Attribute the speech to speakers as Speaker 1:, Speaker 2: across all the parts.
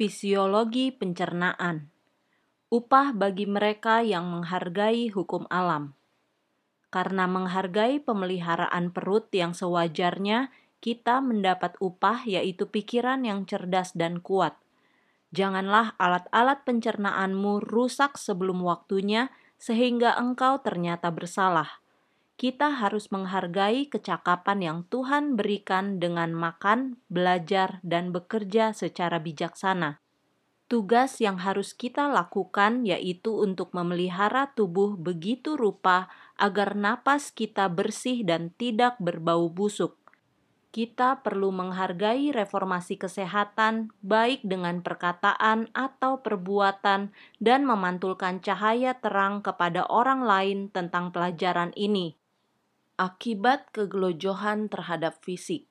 Speaker 1: Fisiologi pencernaan. Upah bagi mereka yang menghargai hukum alam. Karena menghargai pemeliharaan perut yang sewajarnya, kita mendapat upah yaitu pikiran yang cerdas dan kuat. Janganlah alat-alat pencernaanmu rusak sebelum waktunya sehingga engkau ternyata bersalah. Kita harus menghargai kecakapan yang Tuhan berikan dengan makan, belajar, dan bekerja secara bijaksana. Tugas yang harus kita lakukan yaitu untuk memelihara tubuh begitu rupa agar napas kita bersih dan tidak berbau busuk. Kita perlu menghargai reformasi kesehatan, baik dengan perkataan atau perbuatan, dan memantulkan cahaya terang kepada orang lain tentang pelajaran ini Akibat kegelojohan terhadap fisik.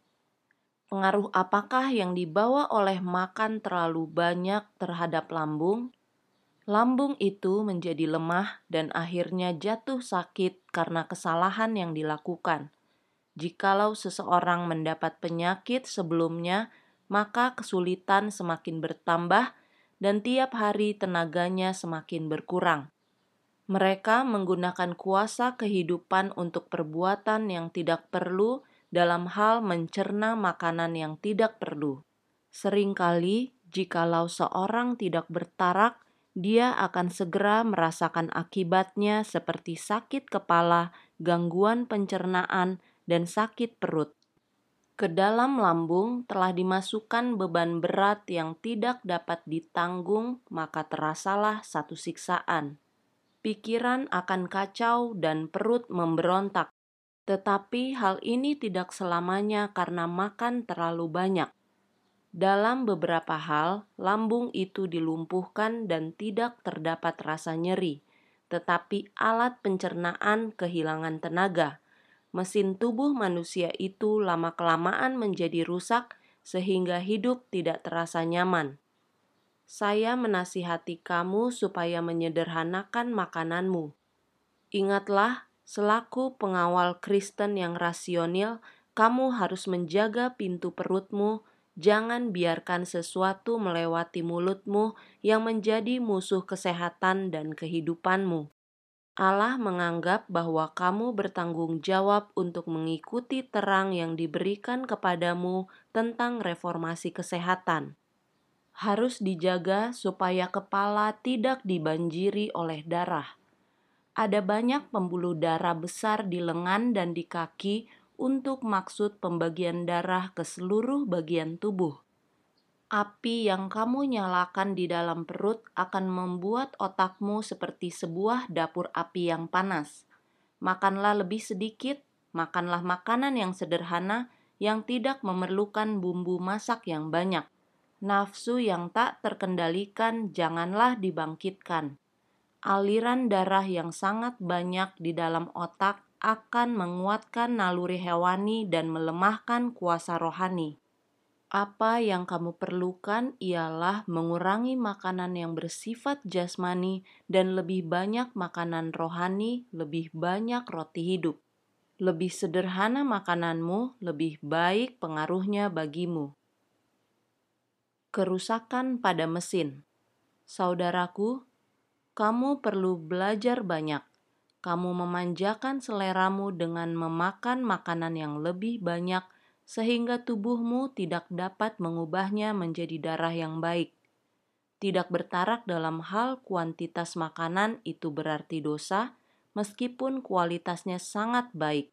Speaker 1: Pengaruh apakah yang dibawa oleh makan terlalu banyak terhadap lambung? Lambung itu menjadi lemah dan akhirnya jatuh sakit karena kesalahan yang dilakukan. Jikalau seseorang mendapat penyakit sebelumnya, maka kesulitan semakin bertambah dan tiap hari tenaganya semakin berkurang. Mereka menggunakan kuasa kehidupan untuk perbuatan yang tidak perlu dalam hal mencerna makanan yang tidak perlu. Seringkali, jikalau seorang tidak bertarak, dia akan segera merasakan akibatnya seperti sakit kepala, gangguan pencernaan, dan sakit perut. Ke dalam lambung telah dimasukkan beban berat yang tidak dapat ditanggung, maka terasalah satu siksaan pikiran akan kacau dan perut memberontak. Tetapi hal ini tidak selamanya karena makan terlalu banyak. Dalam beberapa hal, lambung itu dilumpuhkan dan tidak terdapat rasa nyeri, tetapi alat pencernaan kehilangan tenaga. Mesin tubuh manusia itu lama-kelamaan menjadi rusak, sehingga hidup tidak terasa nyaman saya menasihati kamu supaya menyederhanakan makananmu. Ingatlah, selaku pengawal Kristen yang rasional, kamu harus menjaga pintu perutmu. Jangan biarkan sesuatu melewati mulutmu yang menjadi musuh kesehatan dan kehidupanmu. Allah menganggap bahwa kamu bertanggung jawab untuk mengikuti terang yang diberikan kepadamu tentang reformasi kesehatan harus dijaga supaya kepala tidak dibanjiri oleh darah. Ada banyak pembuluh darah besar di lengan dan di kaki untuk maksud pembagian darah ke seluruh bagian tubuh. Api yang kamu nyalakan di dalam perut akan membuat otakmu seperti sebuah dapur api yang panas. Makanlah lebih sedikit, makanlah makanan yang sederhana yang tidak memerlukan bumbu masak yang banyak nafsu yang tak terkendalikan janganlah dibangkitkan. Aliran darah yang sangat banyak di dalam otak akan menguatkan naluri hewani dan melemahkan kuasa rohani. Apa yang kamu perlukan ialah mengurangi makanan yang bersifat jasmani dan lebih banyak makanan rohani, lebih banyak roti hidup. Lebih sederhana makananmu, lebih baik pengaruhnya bagimu kerusakan pada mesin. Saudaraku, kamu perlu belajar banyak. Kamu memanjakan seleramu dengan memakan makanan yang lebih banyak, sehingga tubuhmu tidak dapat mengubahnya menjadi darah yang baik. Tidak bertarak dalam hal kuantitas makanan itu berarti dosa, meskipun kualitasnya sangat baik.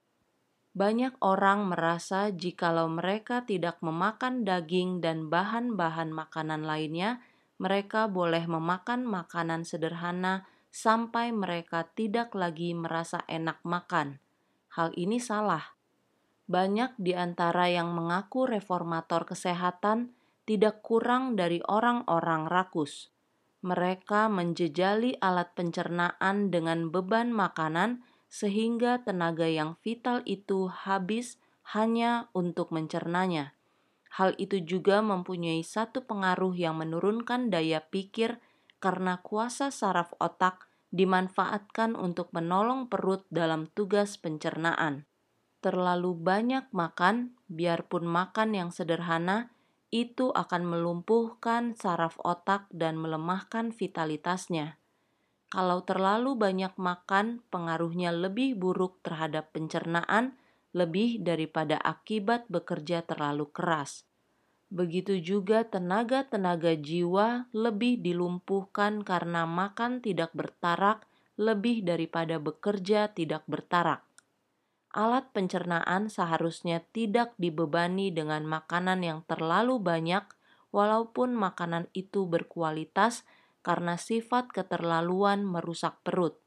Speaker 1: Banyak orang merasa jikalau mereka tidak memakan daging dan bahan-bahan makanan lainnya, mereka boleh memakan makanan sederhana sampai mereka tidak lagi merasa enak makan. Hal ini salah. Banyak di antara yang mengaku reformator kesehatan tidak kurang dari orang-orang rakus. Mereka menjejali alat pencernaan dengan beban makanan sehingga tenaga yang vital itu habis hanya untuk mencernanya. Hal itu juga mempunyai satu pengaruh yang menurunkan daya pikir karena kuasa saraf otak dimanfaatkan untuk menolong perut dalam tugas pencernaan. Terlalu banyak makan, biarpun makan yang sederhana, itu akan melumpuhkan saraf otak dan melemahkan vitalitasnya. Kalau terlalu banyak makan, pengaruhnya lebih buruk terhadap pencernaan, lebih daripada akibat bekerja terlalu keras. Begitu juga tenaga-tenaga jiwa lebih dilumpuhkan karena makan tidak bertarak, lebih daripada bekerja tidak bertarak alat pencernaan seharusnya tidak dibebani dengan makanan yang terlalu banyak, walaupun makanan itu berkualitas, karena sifat keterlaluan merusak perut.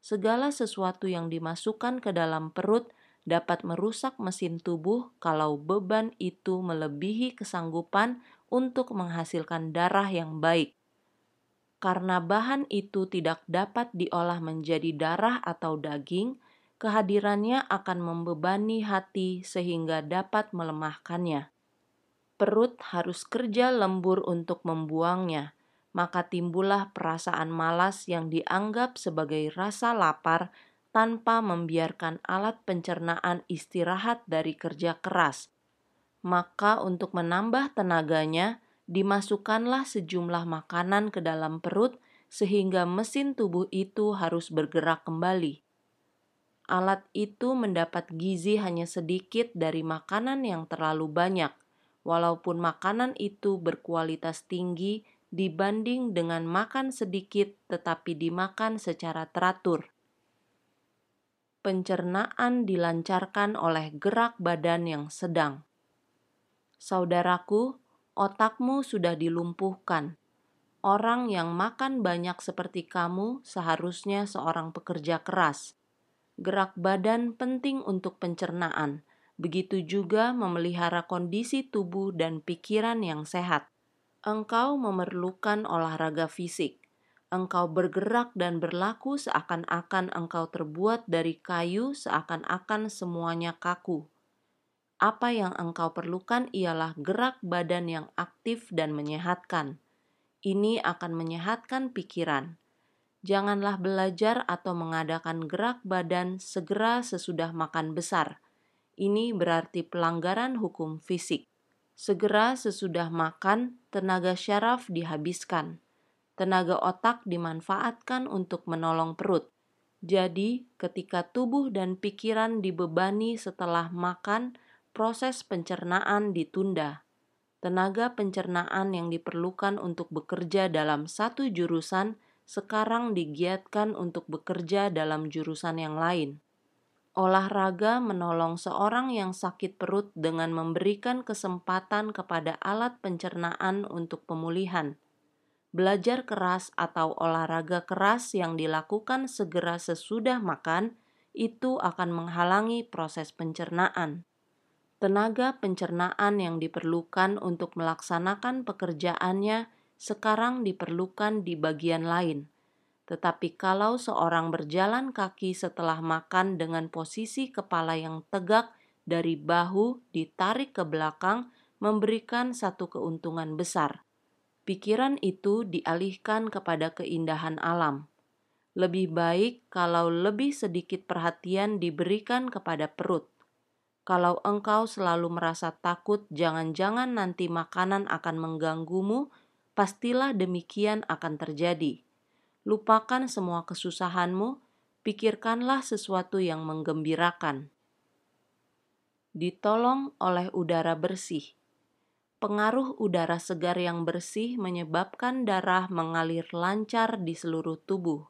Speaker 1: Segala sesuatu yang dimasukkan ke dalam perut dapat merusak mesin tubuh kalau beban itu melebihi kesanggupan untuk menghasilkan darah yang baik. Karena bahan itu tidak dapat diolah menjadi darah atau daging, kehadirannya akan membebani hati sehingga dapat melemahkannya. Perut harus kerja lembur untuk membuangnya, maka timbullah perasaan malas yang dianggap sebagai rasa lapar tanpa membiarkan alat pencernaan istirahat dari kerja keras. Maka untuk menambah tenaganya, dimasukkanlah sejumlah makanan ke dalam perut sehingga mesin tubuh itu harus bergerak kembali alat itu mendapat gizi hanya sedikit dari makanan yang terlalu banyak, walaupun makanan itu berkualitas tinggi dibanding dengan makan sedikit tetapi dimakan secara teratur. Pencernaan dilancarkan oleh gerak badan yang sedang. Saudaraku, otakmu sudah dilumpuhkan. Orang yang makan banyak seperti kamu seharusnya seorang pekerja keras gerak badan penting untuk pencernaan. Begitu juga memelihara kondisi tubuh dan pikiran yang sehat. Engkau memerlukan olahraga fisik. Engkau bergerak dan berlaku seakan-akan engkau terbuat dari kayu, seakan-akan semuanya kaku. Apa yang engkau perlukan ialah gerak badan yang aktif dan menyehatkan. Ini akan menyehatkan pikiran janganlah belajar atau mengadakan gerak badan segera sesudah makan besar. Ini berarti pelanggaran hukum fisik. Segera sesudah makan, tenaga syaraf dihabiskan. Tenaga otak dimanfaatkan untuk menolong perut. Jadi, ketika tubuh dan pikiran dibebani setelah makan, proses pencernaan ditunda. Tenaga pencernaan yang diperlukan untuk bekerja dalam satu jurusan sekarang digiatkan untuk bekerja dalam jurusan yang lain. Olahraga menolong seorang yang sakit perut dengan memberikan kesempatan kepada alat pencernaan untuk pemulihan. Belajar keras atau olahraga keras yang dilakukan segera sesudah makan itu akan menghalangi proses pencernaan. Tenaga pencernaan yang diperlukan untuk melaksanakan pekerjaannya sekarang diperlukan di bagian lain. Tetapi kalau seorang berjalan kaki setelah makan dengan posisi kepala yang tegak dari bahu ditarik ke belakang, memberikan satu keuntungan besar. Pikiran itu dialihkan kepada keindahan alam. Lebih baik kalau lebih sedikit perhatian diberikan kepada perut. Kalau engkau selalu merasa takut, jangan-jangan nanti makanan akan mengganggumu pastilah demikian akan terjadi. Lupakan semua kesusahanmu, pikirkanlah sesuatu yang menggembirakan. Ditolong oleh udara bersih. Pengaruh udara segar yang bersih menyebabkan darah mengalir lancar di seluruh tubuh.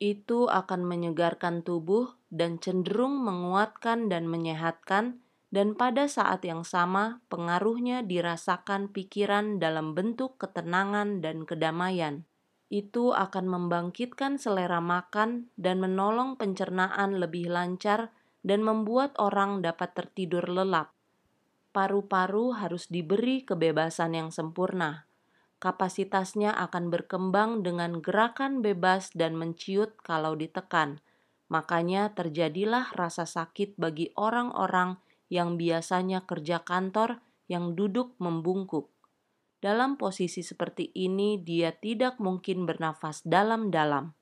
Speaker 1: Itu akan menyegarkan tubuh dan cenderung menguatkan dan menyehatkan dan pada saat yang sama pengaruhnya dirasakan pikiran dalam bentuk ketenangan dan kedamaian. Itu akan membangkitkan selera makan dan menolong pencernaan lebih lancar dan membuat orang dapat tertidur lelap. Paru-paru harus diberi kebebasan yang sempurna. Kapasitasnya akan berkembang dengan gerakan bebas dan menciut kalau ditekan. Makanya terjadilah rasa sakit bagi orang-orang yang biasanya kerja kantor yang duduk membungkuk. Dalam posisi seperti ini, dia tidak mungkin bernafas dalam-dalam.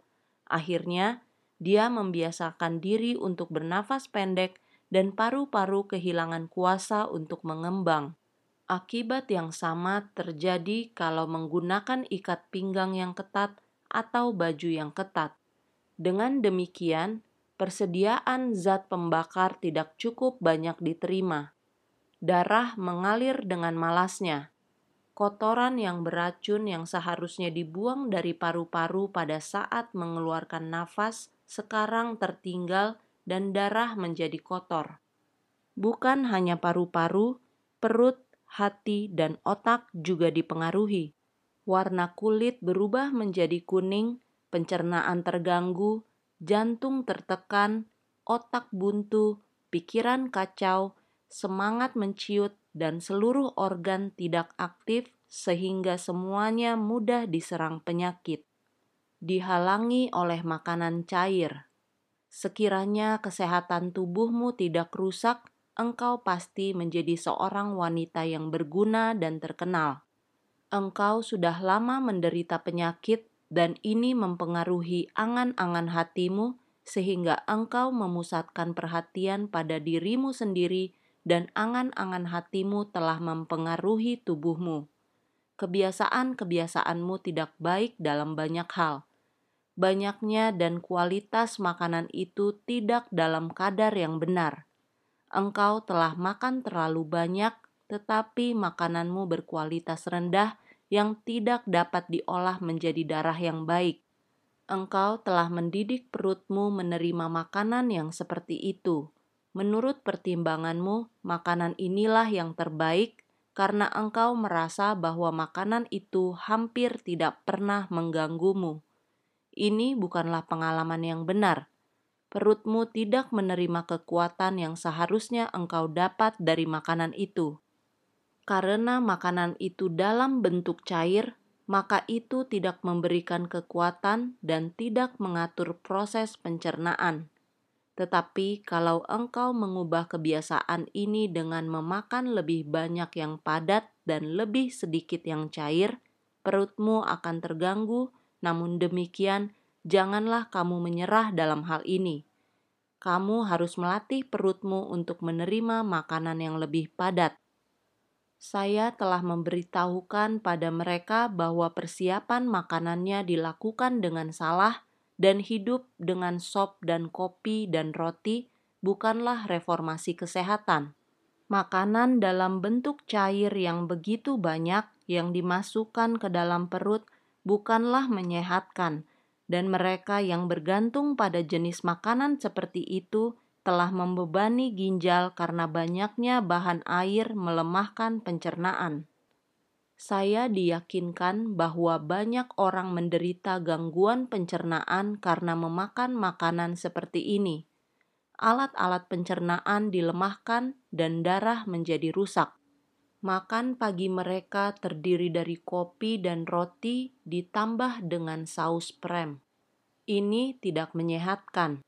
Speaker 1: Akhirnya, dia membiasakan diri untuk bernafas pendek dan paru-paru kehilangan kuasa untuk mengembang. Akibat yang sama terjadi kalau menggunakan ikat pinggang yang ketat atau baju yang ketat. Dengan demikian, persediaan zat pembakar tidak cukup banyak diterima. Darah mengalir dengan malasnya. Kotoran yang beracun yang seharusnya dibuang dari paru-paru pada saat mengeluarkan nafas sekarang tertinggal dan darah menjadi kotor. Bukan hanya paru-paru, perut, hati, dan otak juga dipengaruhi. Warna kulit berubah menjadi kuning, pencernaan terganggu, jantung tertekan, otak buntu, pikiran kacau, semangat menciut, dan seluruh organ tidak aktif sehingga semuanya mudah diserang penyakit. Dihalangi oleh makanan cair. Sekiranya kesehatan tubuhmu tidak rusak, engkau pasti menjadi seorang wanita yang berguna dan terkenal. Engkau sudah lama menderita penyakit, dan ini mempengaruhi angan-angan hatimu, sehingga engkau memusatkan perhatian pada dirimu sendiri, dan angan-angan hatimu telah mempengaruhi tubuhmu. Kebiasaan-kebiasaanmu tidak baik dalam banyak hal. Banyaknya dan kualitas makanan itu tidak dalam kadar yang benar engkau telah makan terlalu banyak, tetapi makananmu berkualitas rendah yang tidak dapat diolah menjadi darah yang baik. Engkau telah mendidik perutmu menerima makanan yang seperti itu. Menurut pertimbanganmu, makanan inilah yang terbaik karena engkau merasa bahwa makanan itu hampir tidak pernah mengganggumu. Ini bukanlah pengalaman yang benar perutmu tidak menerima kekuatan yang seharusnya engkau dapat dari makanan itu. Karena makanan itu dalam bentuk cair, maka itu tidak memberikan kekuatan dan tidak mengatur proses pencernaan. Tetapi kalau engkau mengubah kebiasaan ini dengan memakan lebih banyak yang padat dan lebih sedikit yang cair, perutmu akan terganggu. Namun demikian, janganlah kamu menyerah dalam hal ini. Kamu harus melatih perutmu untuk menerima makanan yang lebih padat. Saya telah memberitahukan pada mereka bahwa persiapan makanannya dilakukan dengan salah dan hidup dengan sop dan kopi dan roti bukanlah reformasi kesehatan. Makanan dalam bentuk cair yang begitu banyak yang dimasukkan ke dalam perut bukanlah menyehatkan, dan mereka yang bergantung pada jenis makanan seperti itu telah membebani ginjal karena banyaknya bahan air melemahkan pencernaan. Saya diyakinkan bahwa banyak orang menderita gangguan pencernaan karena memakan makanan seperti ini. Alat-alat pencernaan dilemahkan dan darah menjadi rusak. Makan pagi mereka terdiri dari kopi dan roti ditambah dengan saus prem. Ini tidak menyehatkan.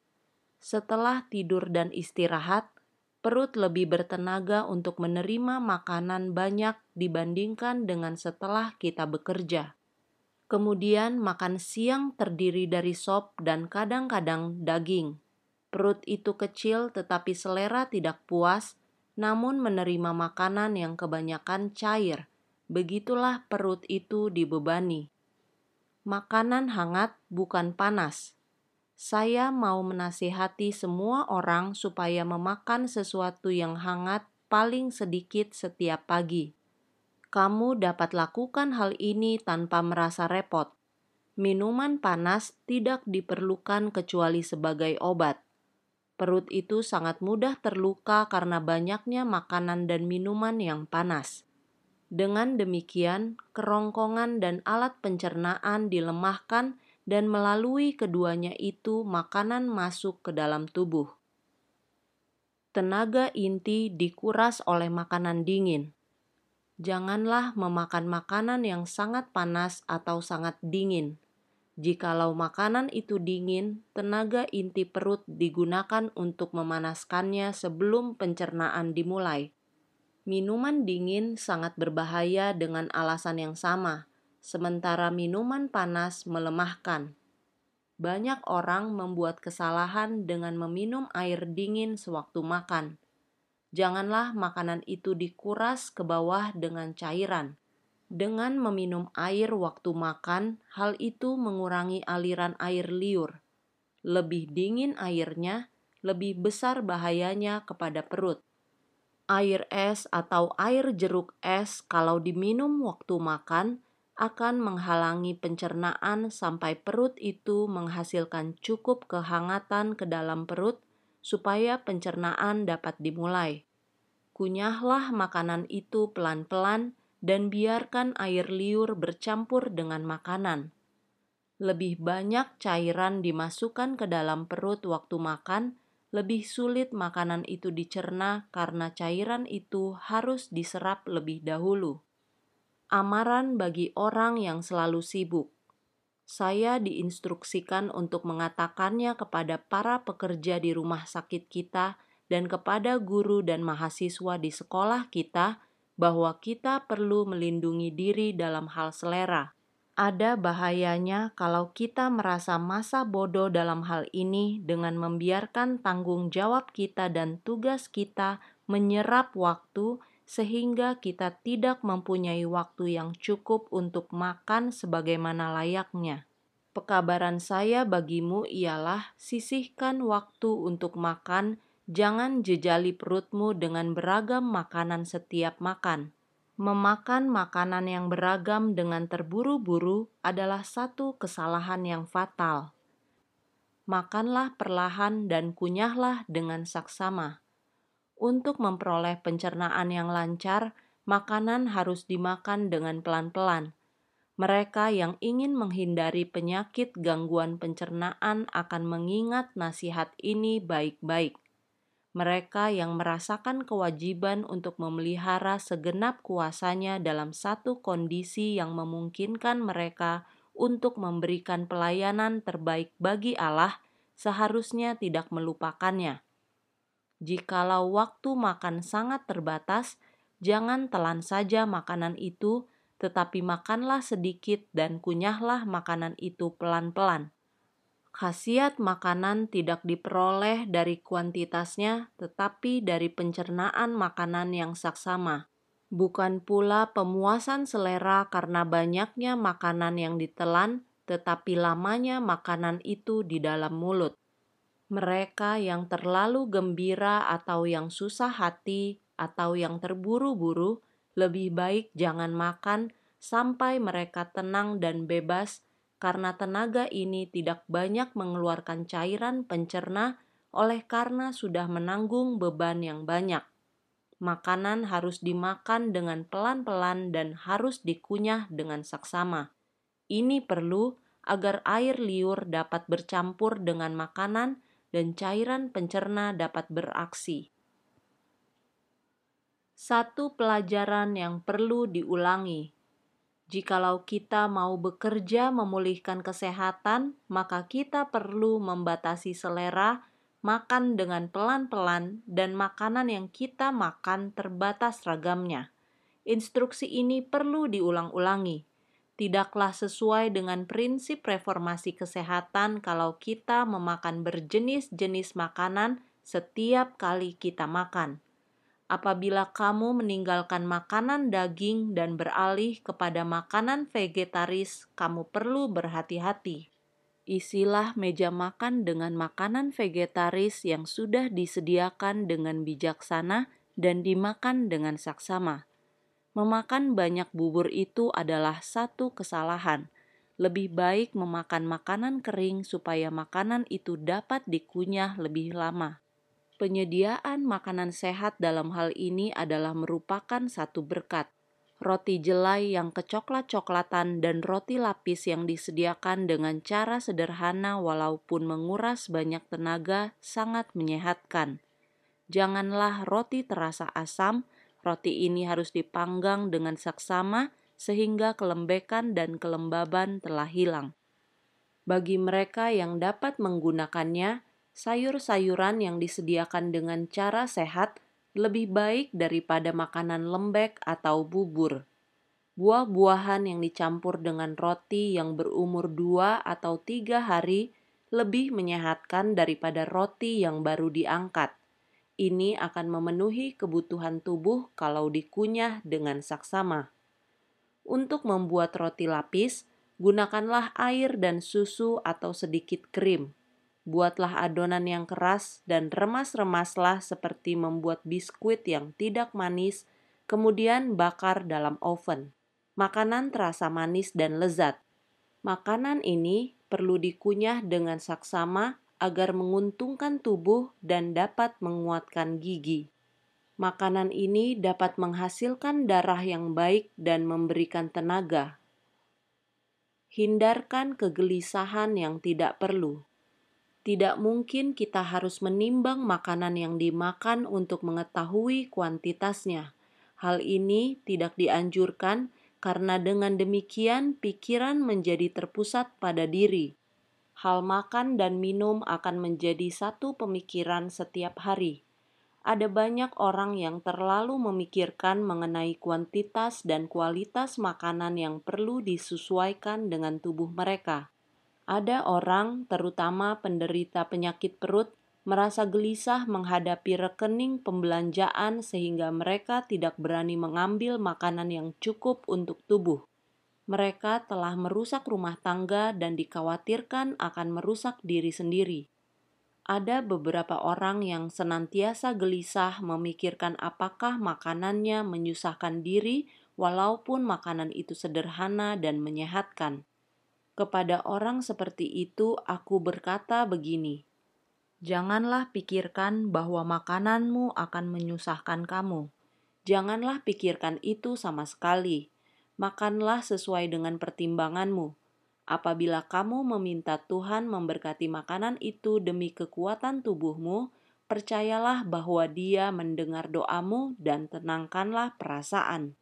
Speaker 1: Setelah tidur dan istirahat, perut lebih bertenaga untuk menerima makanan banyak dibandingkan dengan setelah kita bekerja. Kemudian makan siang terdiri dari sop dan kadang-kadang daging. Perut itu kecil tetapi selera tidak puas namun menerima makanan yang kebanyakan cair. Begitulah perut itu dibebani. Makanan hangat bukan panas. Saya mau menasihati semua orang supaya memakan sesuatu yang hangat paling sedikit setiap pagi. Kamu dapat lakukan hal ini tanpa merasa repot. Minuman panas tidak diperlukan kecuali sebagai obat Perut itu sangat mudah terluka karena banyaknya makanan dan minuman yang panas. Dengan demikian, kerongkongan dan alat pencernaan dilemahkan dan melalui keduanya itu makanan masuk ke dalam tubuh. Tenaga inti dikuras oleh makanan dingin. Janganlah memakan makanan yang sangat panas atau sangat dingin Jikalau makanan itu dingin, tenaga inti perut digunakan untuk memanaskannya sebelum pencernaan dimulai. Minuman dingin sangat berbahaya dengan alasan yang sama, sementara minuman panas melemahkan. Banyak orang membuat kesalahan dengan meminum air dingin sewaktu makan. janganlah makanan itu dikuras ke bawah dengan cairan. Dengan meminum air waktu makan, hal itu mengurangi aliran air liur. Lebih dingin airnya, lebih besar bahayanya kepada perut. Air es atau air jeruk es, kalau diminum waktu makan, akan menghalangi pencernaan sampai perut itu menghasilkan cukup kehangatan ke dalam perut supaya pencernaan dapat dimulai. Kunyahlah makanan itu pelan-pelan dan biarkan air liur bercampur dengan makanan. Lebih banyak cairan dimasukkan ke dalam perut waktu makan, lebih sulit makanan itu dicerna karena cairan itu harus diserap lebih dahulu. Amaran bagi orang yang selalu sibuk saya diinstruksikan untuk mengatakannya kepada para pekerja di rumah sakit kita dan kepada guru dan mahasiswa di sekolah kita bahwa kita perlu melindungi diri dalam hal selera. Ada bahayanya kalau kita merasa masa bodoh dalam hal ini dengan membiarkan tanggung jawab kita dan tugas kita menyerap waktu sehingga kita tidak mempunyai waktu yang cukup untuk makan sebagaimana layaknya. Pekabaran saya bagimu ialah sisihkan waktu untuk makan, jangan jejali perutmu dengan beragam makanan setiap makan. Memakan makanan yang beragam dengan terburu-buru adalah satu kesalahan yang fatal. Makanlah perlahan dan kunyahlah dengan saksama untuk memperoleh pencernaan yang lancar, makanan harus dimakan dengan pelan-pelan. Mereka yang ingin menghindari penyakit gangguan pencernaan akan mengingat nasihat ini baik-baik. Mereka yang merasakan kewajiban untuk memelihara segenap kuasanya dalam satu kondisi yang memungkinkan mereka untuk memberikan pelayanan terbaik bagi Allah, seharusnya tidak melupakannya Jikalau waktu makan sangat terbatas, jangan telan saja makanan itu, tetapi makanlah sedikit dan kunyahlah makanan itu pelan-pelan. Khasiat makanan tidak diperoleh dari kuantitasnya, tetapi dari pencernaan makanan yang saksama. Bukan pula pemuasan selera karena banyaknya makanan yang ditelan, tetapi lamanya makanan itu di dalam mulut mereka yang terlalu gembira atau yang susah hati atau yang terburu-buru, lebih baik jangan makan sampai mereka tenang dan bebas, karena tenaga ini tidak banyak mengeluarkan cairan pencerna oleh karena sudah menanggung beban yang banyak. Makanan harus dimakan dengan pelan-pelan dan harus dikunyah dengan saksama. Ini perlu agar air liur dapat bercampur dengan makanan dan cairan pencerna dapat beraksi. Satu pelajaran yang perlu diulangi. Jikalau kita mau bekerja memulihkan kesehatan, maka kita perlu membatasi selera, makan dengan pelan-pelan, dan makanan yang kita makan terbatas ragamnya. Instruksi ini perlu diulang-ulangi tidaklah sesuai dengan prinsip reformasi kesehatan kalau kita memakan berjenis-jenis makanan setiap kali kita makan. Apabila kamu meninggalkan makanan daging dan beralih kepada makanan vegetaris, kamu perlu berhati-hati. Isilah meja makan dengan makanan vegetaris yang sudah disediakan dengan bijaksana dan dimakan dengan saksama Memakan banyak bubur itu adalah satu kesalahan. Lebih baik memakan makanan kering supaya makanan itu dapat dikunyah lebih lama. Penyediaan makanan sehat dalam hal ini adalah merupakan satu berkat. Roti jelai yang kecoklat-coklatan dan roti lapis yang disediakan dengan cara sederhana walaupun menguras banyak tenaga sangat menyehatkan. Janganlah roti terasa asam, Roti ini harus dipanggang dengan saksama sehingga kelembekan dan kelembaban telah hilang. Bagi mereka yang dapat menggunakannya, sayur-sayuran yang disediakan dengan cara sehat lebih baik daripada makanan lembek atau bubur. Buah-buahan yang dicampur dengan roti yang berumur dua atau tiga hari lebih menyehatkan daripada roti yang baru diangkat Ini akan memenuhi kebutuhan tubuh kalau dikunyah dengan saksama. Untuk membuat roti lapis, gunakanlah air dan susu atau sedikit krim. Buatlah adonan yang keras dan remas-remaslah seperti membuat biskuit yang tidak manis, kemudian bakar dalam oven. Makanan terasa manis dan lezat. Makanan ini perlu dikunyah dengan saksama agar menguntungkan tubuh dan dapat menguatkan gigi. Makanan ini dapat menghasilkan darah yang baik dan memberikan tenaga. Hindarkan kegelisahan yang tidak perlu. Tidak mungkin kita harus menimbang makanan yang dimakan untuk mengetahui kuantitasnya. Hal ini tidak dianjurkan karena dengan demikian pikiran menjadi terpusat pada diri hal makan dan minum akan menjadi satu pemikiran setiap hari. Ada banyak orang yang terlalu memikirkan mengenai kuantitas dan kualitas makanan yang perlu disesuaikan dengan tubuh mereka. Ada orang, terutama penderita penyakit perut, merasa gelisah menghadapi rekening pembelanjaan sehingga mereka tidak berani mengambil makanan yang cukup untuk tubuh mereka telah merusak rumah tangga dan dikhawatirkan akan merusak diri sendiri. Ada beberapa orang yang senantiasa gelisah memikirkan apakah makanannya menyusahkan diri, walaupun makanan itu sederhana dan menyehatkan. Kepada orang seperti itu, aku berkata begini: "Janganlah pikirkan bahwa makananmu akan menyusahkan kamu. Janganlah pikirkan itu sama sekali." Makanlah sesuai dengan pertimbanganmu. Apabila kamu meminta Tuhan memberkati makanan itu demi kekuatan tubuhmu, percayalah bahwa Dia mendengar doamu dan tenangkanlah perasaan.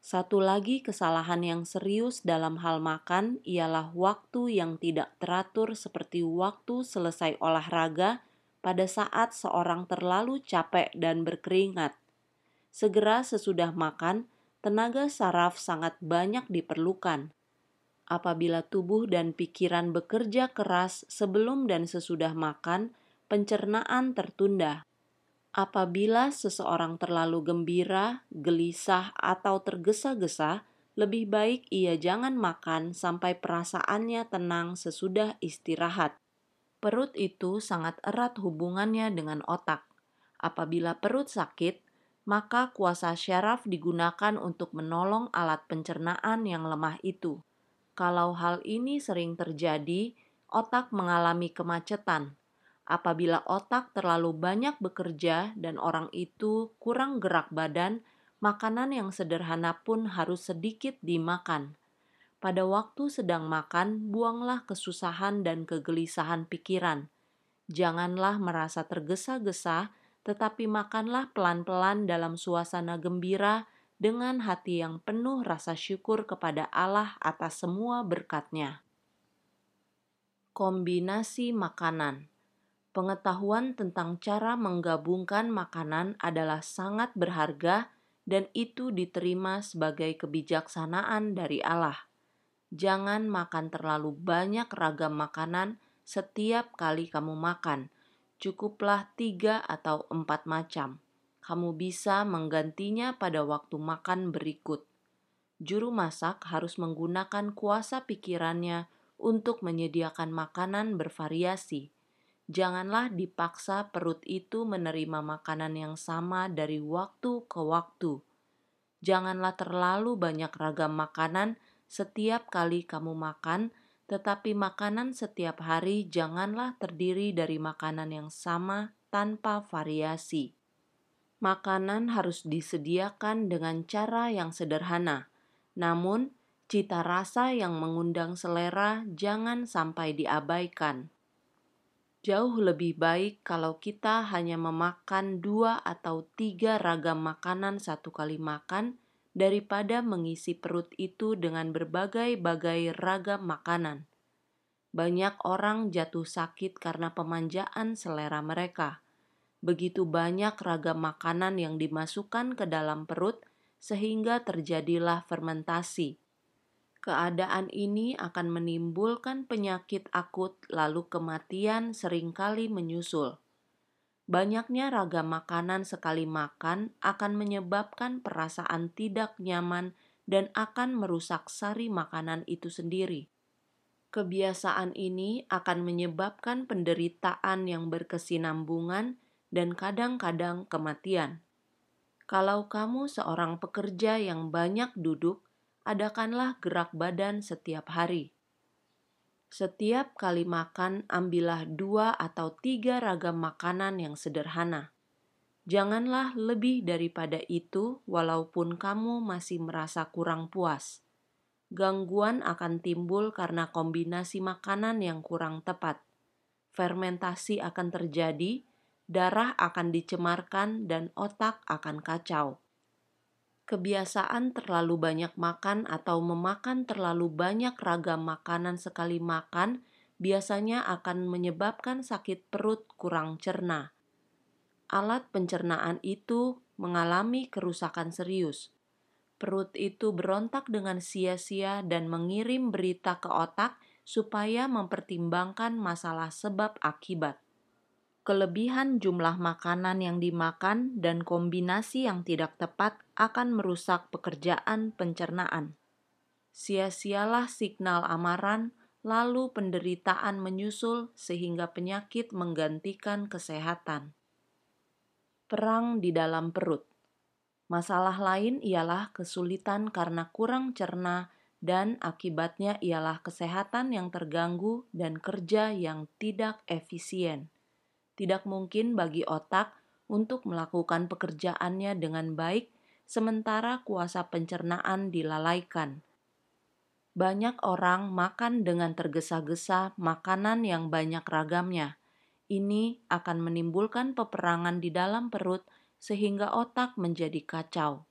Speaker 1: Satu lagi kesalahan yang serius dalam hal makan ialah waktu yang tidak teratur, seperti waktu selesai olahraga pada saat seorang terlalu capek dan berkeringat. Segera sesudah makan, tenaga saraf sangat banyak diperlukan. Apabila tubuh dan pikiran bekerja keras sebelum dan sesudah makan, pencernaan tertunda. Apabila seseorang terlalu gembira, gelisah, atau tergesa-gesa, lebih baik ia jangan makan sampai perasaannya tenang sesudah istirahat. Perut itu sangat erat hubungannya dengan otak. Apabila perut sakit, maka kuasa syaraf digunakan untuk menolong alat pencernaan yang lemah itu. Kalau hal ini sering terjadi, otak mengalami kemacetan. Apabila otak terlalu banyak bekerja dan orang itu kurang gerak badan, makanan yang sederhana pun harus sedikit dimakan. Pada waktu sedang makan, buanglah kesusahan dan kegelisahan pikiran. Janganlah merasa tergesa-gesa tetapi makanlah pelan-pelan dalam suasana gembira dengan hati yang penuh rasa syukur kepada Allah atas semua berkatnya. Kombinasi makanan Pengetahuan tentang cara menggabungkan makanan adalah sangat berharga dan itu diterima sebagai kebijaksanaan dari Allah. Jangan makan terlalu banyak ragam makanan setiap kali kamu makan – cukuplah tiga atau empat macam. Kamu bisa menggantinya pada waktu makan berikut. Juru masak harus menggunakan kuasa pikirannya untuk menyediakan makanan bervariasi. Janganlah dipaksa perut itu menerima makanan yang sama dari waktu ke waktu. Janganlah terlalu banyak ragam makanan setiap kali kamu makan tetapi makanan setiap hari janganlah terdiri dari makanan yang sama tanpa variasi. Makanan harus disediakan dengan cara yang sederhana, namun cita rasa yang mengundang selera jangan sampai diabaikan. Jauh lebih baik kalau kita hanya memakan dua atau tiga ragam makanan satu kali makan daripada mengisi perut itu dengan berbagai-bagai ragam makanan. Banyak orang jatuh sakit karena pemanjaan selera mereka. Begitu banyak ragam makanan yang dimasukkan ke dalam perut, sehingga terjadilah fermentasi. Keadaan ini akan menimbulkan penyakit akut, lalu kematian sering kali menyusul. Banyaknya ragam makanan sekali makan akan menyebabkan perasaan tidak nyaman dan akan merusak sari makanan itu sendiri. Kebiasaan ini akan menyebabkan penderitaan yang berkesinambungan dan kadang-kadang kematian. Kalau kamu seorang pekerja yang banyak duduk, adakanlah gerak badan setiap hari. Setiap kali makan, ambillah dua atau tiga ragam makanan yang sederhana. Janganlah lebih daripada itu, walaupun kamu masih merasa kurang puas. Gangguan akan timbul karena kombinasi makanan yang kurang tepat. Fermentasi akan terjadi, darah akan dicemarkan, dan otak akan kacau kebiasaan terlalu banyak makan atau memakan terlalu banyak ragam makanan sekali makan biasanya akan menyebabkan sakit perut kurang cerna. Alat pencernaan itu mengalami kerusakan serius. Perut itu berontak dengan sia-sia dan mengirim berita ke otak supaya mempertimbangkan masalah sebab akibat kelebihan jumlah makanan yang dimakan dan kombinasi yang tidak tepat akan merusak pekerjaan pencernaan. Sia-sialah signal amaran, lalu penderitaan menyusul sehingga penyakit menggantikan kesehatan. Perang di dalam perut. Masalah lain ialah kesulitan karena kurang cerna dan akibatnya ialah kesehatan yang terganggu dan kerja yang tidak efisien tidak mungkin bagi otak untuk melakukan pekerjaannya dengan baik, sementara kuasa pencernaan dilalaikan. Banyak orang makan dengan tergesa-gesa makanan yang banyak ragamnya. Ini akan menimbulkan peperangan di dalam perut, sehingga otak menjadi kacau.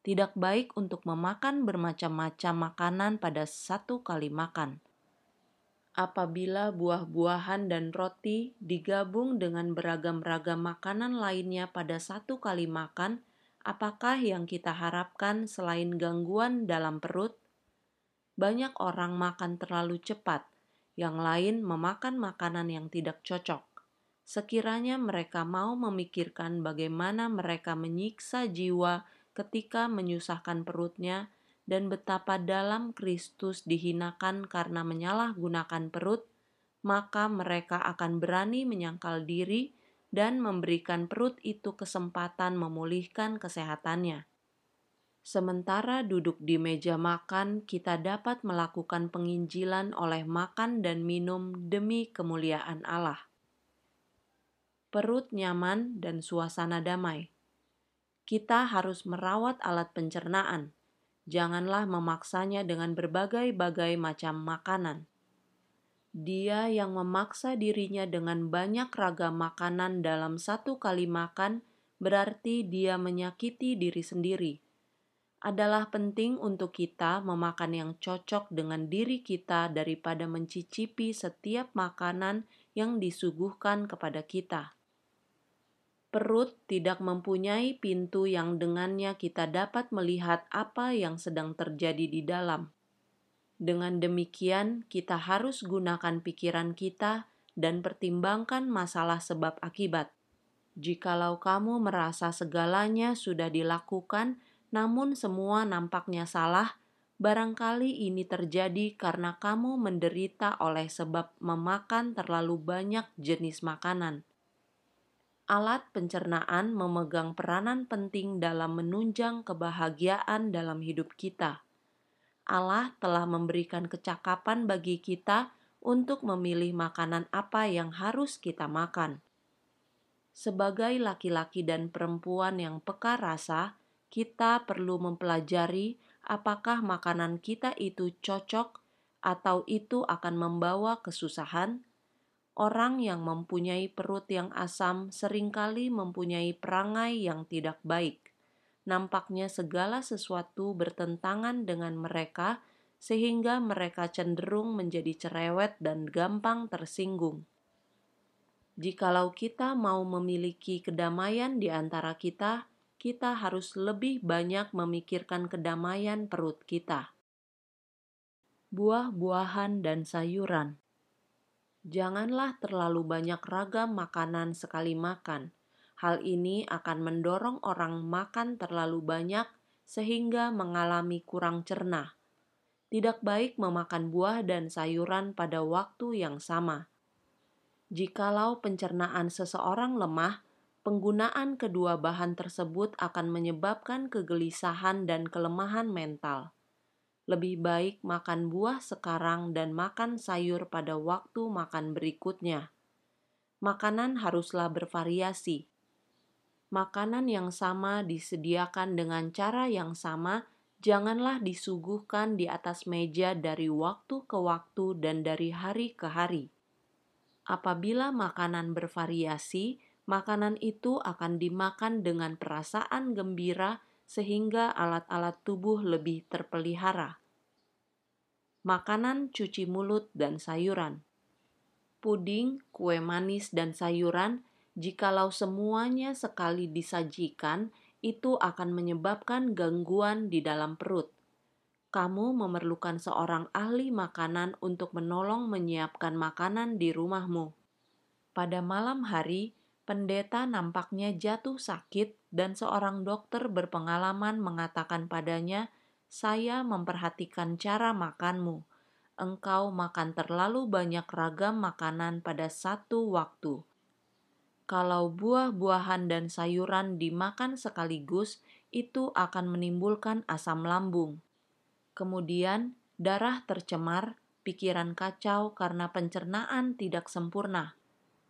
Speaker 1: Tidak baik untuk memakan bermacam-macam makanan pada satu kali makan apabila buah-buahan dan roti digabung dengan beragam-ragam makanan lainnya pada satu kali makan, apakah yang kita harapkan selain gangguan dalam perut? Banyak orang makan terlalu cepat, yang lain memakan makanan yang tidak cocok. Sekiranya mereka mau memikirkan bagaimana mereka menyiksa jiwa ketika menyusahkan perutnya, dan betapa dalam Kristus dihinakan karena menyalahgunakan perut, maka mereka akan berani menyangkal diri dan memberikan perut itu kesempatan memulihkan kesehatannya. Sementara duduk di meja makan, kita dapat melakukan penginjilan oleh makan dan minum demi kemuliaan Allah. Perut nyaman dan suasana damai. Kita harus merawat alat pencernaan janganlah memaksanya dengan berbagai-bagai macam makanan. Dia yang memaksa dirinya dengan banyak ragam makanan dalam satu kali makan berarti dia menyakiti diri sendiri. Adalah penting untuk kita memakan yang cocok dengan diri kita daripada mencicipi setiap makanan yang disuguhkan kepada kita perut tidak mempunyai pintu yang dengannya kita dapat melihat apa yang sedang terjadi di dalam. Dengan demikian, kita harus gunakan pikiran kita dan pertimbangkan masalah sebab akibat. Jikalau kamu merasa segalanya sudah dilakukan, namun semua nampaknya salah, barangkali ini terjadi karena kamu menderita oleh sebab memakan terlalu banyak jenis makanan alat pencernaan memegang peranan penting dalam menunjang kebahagiaan dalam hidup kita. Allah telah memberikan kecakapan bagi kita untuk memilih makanan apa yang harus kita makan. Sebagai laki-laki dan perempuan yang peka rasa, kita perlu mempelajari apakah makanan kita itu cocok atau itu akan membawa kesusahan Orang yang mempunyai perut yang asam sering kali mempunyai perangai yang tidak baik. Nampaknya segala sesuatu bertentangan dengan mereka, sehingga mereka cenderung menjadi cerewet dan gampang tersinggung. Jikalau kita mau memiliki kedamaian di antara kita, kita harus lebih banyak memikirkan kedamaian perut kita. Buah-buahan dan sayuran Janganlah terlalu banyak ragam makanan sekali makan. Hal ini akan mendorong orang makan terlalu banyak sehingga mengalami kurang cerna. Tidak baik memakan buah dan sayuran pada waktu yang sama. Jikalau pencernaan seseorang lemah, penggunaan kedua bahan tersebut akan menyebabkan kegelisahan dan kelemahan mental. Lebih baik makan buah sekarang dan makan sayur pada waktu makan berikutnya. Makanan haruslah bervariasi. Makanan yang sama disediakan dengan cara yang sama, janganlah disuguhkan di atas meja dari waktu ke waktu dan dari hari ke hari. Apabila makanan bervariasi, makanan itu akan dimakan dengan perasaan gembira sehingga alat-alat tubuh lebih terpelihara. Makanan cuci mulut dan sayuran. Puding, kue manis, dan sayuran, jikalau semuanya sekali disajikan, itu akan menyebabkan gangguan di dalam perut. Kamu memerlukan seorang ahli makanan untuk menolong menyiapkan makanan di rumahmu. Pada malam hari, pendeta nampaknya jatuh sakit, dan seorang dokter berpengalaman mengatakan padanya, "Saya memperhatikan cara makanmu. Engkau makan terlalu banyak ragam makanan pada satu waktu." Kalau buah-buahan dan sayuran dimakan sekaligus, itu akan menimbulkan asam lambung. Kemudian, darah tercemar, pikiran kacau karena pencernaan tidak sempurna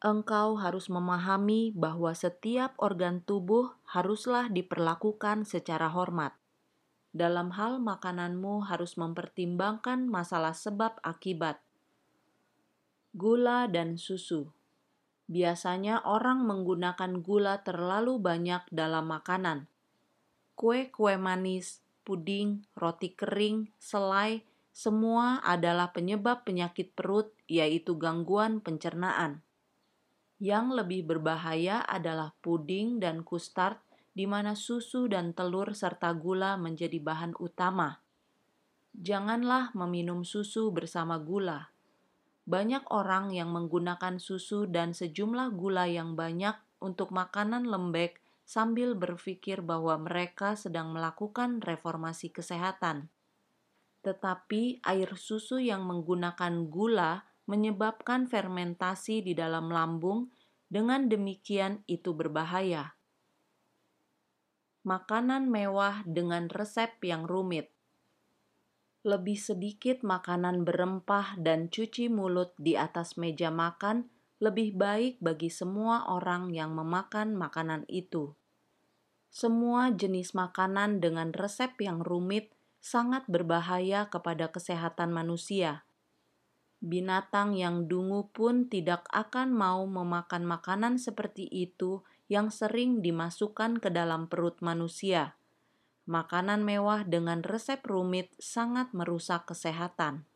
Speaker 1: engkau harus memahami bahwa setiap organ tubuh haruslah diperlakukan secara hormat. Dalam hal makananmu harus mempertimbangkan masalah sebab akibat. Gula dan susu. Biasanya orang menggunakan gula terlalu banyak dalam makanan. Kue-kue manis, puding, roti kering, selai, semua adalah penyebab penyakit perut, yaitu gangguan pencernaan. Yang lebih berbahaya adalah puding dan kustard, di mana susu dan telur serta gula menjadi bahan utama. Janganlah meminum susu bersama gula. Banyak orang yang menggunakan susu dan sejumlah gula yang banyak untuk makanan lembek sambil berpikir bahwa mereka sedang melakukan reformasi kesehatan. Tetapi air susu yang menggunakan gula menyebabkan fermentasi di dalam lambung, dengan demikian itu berbahaya. Makanan mewah dengan resep yang rumit. Lebih sedikit makanan berempah dan cuci mulut di atas meja makan lebih baik bagi semua orang yang memakan makanan itu. Semua jenis makanan dengan resep yang rumit sangat berbahaya kepada kesehatan manusia binatang yang dungu pun tidak akan mau memakan makanan seperti itu yang sering dimasukkan ke dalam perut manusia. Makanan mewah dengan resep rumit sangat merusak kesehatan.